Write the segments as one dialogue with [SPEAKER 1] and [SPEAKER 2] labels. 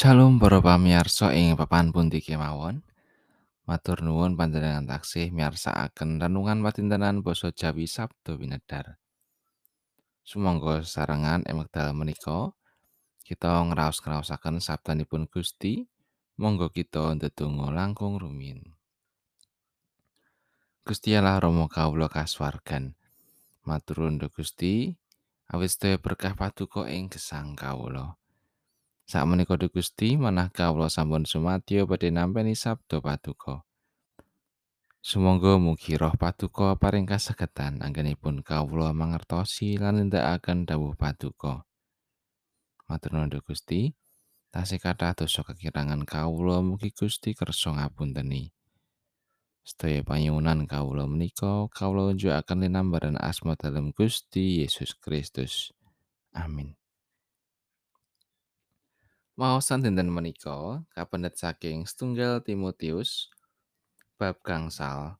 [SPEAKER 1] Shalom para pamirsa ing papan pundi kemawon. Matur nuwun panjenengan taksih miyarsakaken renungan patintenan basa Jawi Sabda Winedhar. Sumangga sarengan ing wekdal menika kita ngraos-ngraosaken sabdanipun Gusti. Monggo kita ndedonga langkung rumiyin. Gusti Allah Rama kawula kasuwargan. Matur nuwun Gusti, sedaya berkah paduka ing gesang kawula. Sakmenika Gusti manah kawula sampun sumadyo badhe nampi sabda paduka. Sumangga mugi roh paduka paring kasagedan anggenipun kawula mangertosi lan nindakaken dawuh paduka. Matur nuwun Gusti. Tasih kathah dosa kekirangan kawula mugi Gusti kersa ngapunteni. Sedaya panyuwunan kawula menika kawula unjukaken linambaran asma dalem Gusti Yesus Kristus. Amin. Maosan dinten menika kapendet saking setunggal Timotius bab gangsal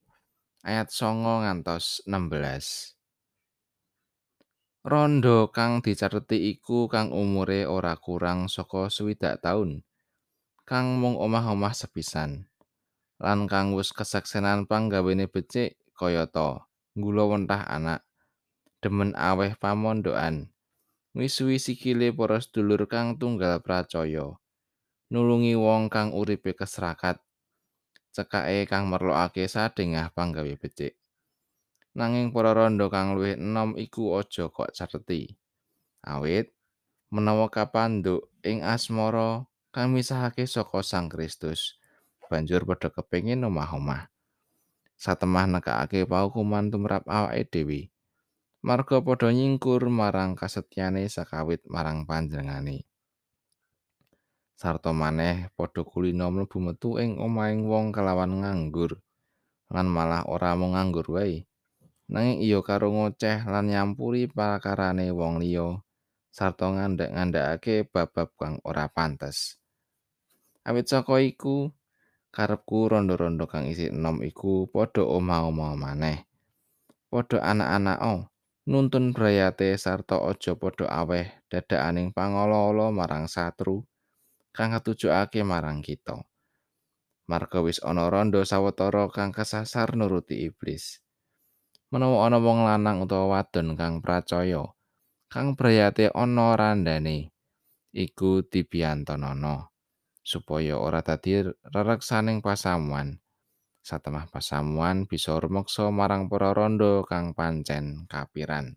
[SPEAKER 1] ayat songo ngantos 16. Rondo kang dicareti iku kang umure ora kurang saka swidak taun. Kang mung omah-omah sepisan. Lan kang wis kesaksenan panggawene becik kayata nggula wentah anak. Demen aweh pamondokan. Misuwi sikile para sedulur kang tunggal pracaya. Nulungi wong kang uripe keserakat. Cekake kang merlokake sadengah panggawe becik. nanging para randha kang luwih enom iku aja kok careti. Awit menawa kapanduk ing asmara kang misahake saka Sang Kristus, banjur padha kepengin omah-omah. Satemah nekake paukuman tumrap awake dhewe. Marga padha nyingkur marang kasetyane sakawit marang panjenengane. Sarta maneh padha kulino mlebu metu ing omahing wong kelawan nganggur lan malah ora mung nganggur wae. nanging iya karo ngoceh lan nyampuri pakarane wong liya sarta ngandhak-ngandhakake bab-bab kang ora pantes. Awit saka iku, karepku rondo-rondo kang isih enom iku padha omah-omah maneh. Padha anak-anak nuntun brayate sarta aja padha aweh dadakaning pangolo-olo marang satru kang katujokake marang kita. Marga wis ana rondo sawetara kang kesasar nuruti iblis. menawa ana wong lanang utawa wadon kang pracaya kang brayate ana randane iku dibiyantonono supaya ora dadi rereksaning pasamuan satemah pasamuan bisa rumeksa marang para rondo kang pancen kapiran.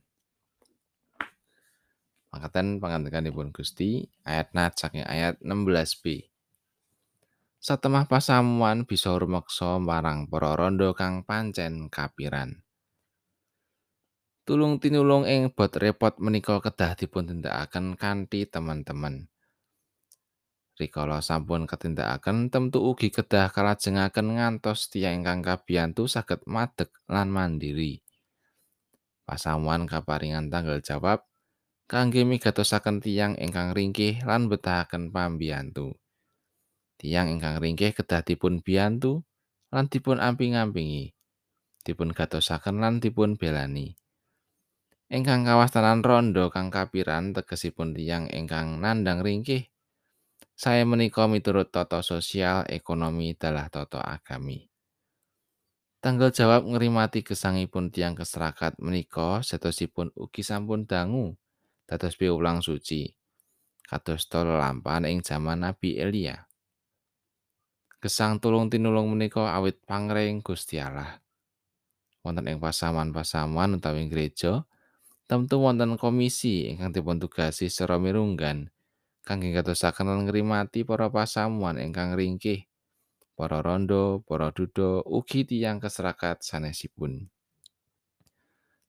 [SPEAKER 1] Makaten pangandikanipun Gusti ayat nat saking ayat 16b Satemah pasamuan bisa rumeksa marang para rondo kang pancen kapiran. Tulung tinulung ing bot repot menika kedah dipun tindakaken kanthi teman-teman. Rikala sampun ketindakaken temtu ugi kedah kalajengaken ngantos tiyang ingkang kabiyantu saged madeg lan mandiri. Pasamuan kaparingan tanggal jawab kangge migatosaken tiyang ingkang ringkih lan betahaken pambiyantu. Tiyang ingkang ringkih kedah dipun biyantu lan dipun amping-ampingi. Dipun gatosaken lan dipun belani. ingkang kawastanan rondo kang kapiran tegesipun tiyang ingkang nandang ringkih saya menika miturut tata sosial ekonomi dalah tata agami. Tanggal jawab ngerimati gesangipun tiyang keserakat menika setosipun ugi sampun dangu dados piwulang suci kados tol ing jaman Nabi Elia. Gesang tulung tinulung menika awit pangring Gusti Allah. Wonten ing pasaman-pasaman utawi gereja Tentu wonten komisi ingkang dipun tugasi secara mirunggan kangge ngatosaken lan ngrimati para pasamuan ingkang ringkih, para rondo, para duda, ugi tiyang keserakat sanesipun.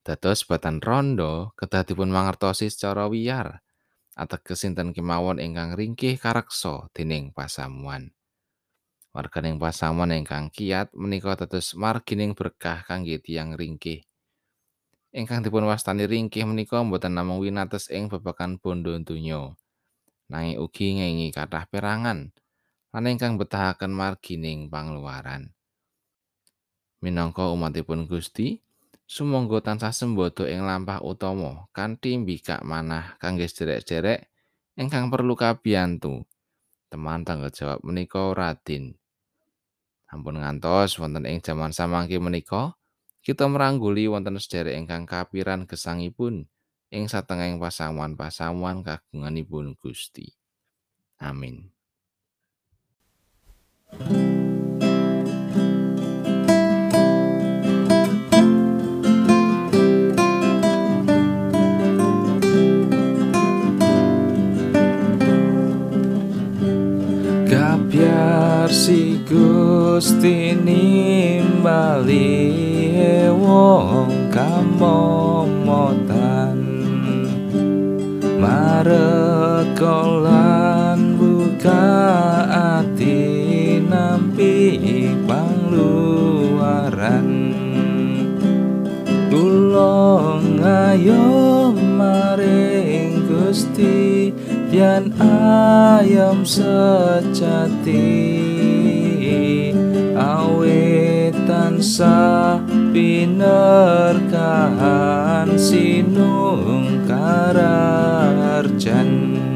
[SPEAKER 1] Dados batan rondo kedah dipun mangertosi secara wiyar ateges sinten kemawon ingkang ringkih kareksa dening pasamuan. Warganing pasamuan ingkang kiat menika dados margining berkah kangge tiyang ringkih. ingkang dipun wastani ringkih menika mboten namung winates ing babagan bondo donya nanging ugi ngengi kathah perangan lan ingkang betahaken margining pangluaran minangka umatipun Gusti sumangga tansah sembodo ing lampah utama kanthi mbikak manah kangge sederek-sederek ingkang perlu kabiyantu teman tanggal jawab menika Radin. Ampun ngantos wonten ing jaman samangke menika, kita merangguli wonten sedherek ingkang kapiran gesangipun ing satengahing pasamuan-pasamuan kagunganipun Gusti. Amin. Kapiar si Gusti nimbali wong kamomotan marekolan buka ati nampi pangluaran kula ngayo maring Gusti yen ayam sejati. Awet tansah pinerkahan sinung Jannah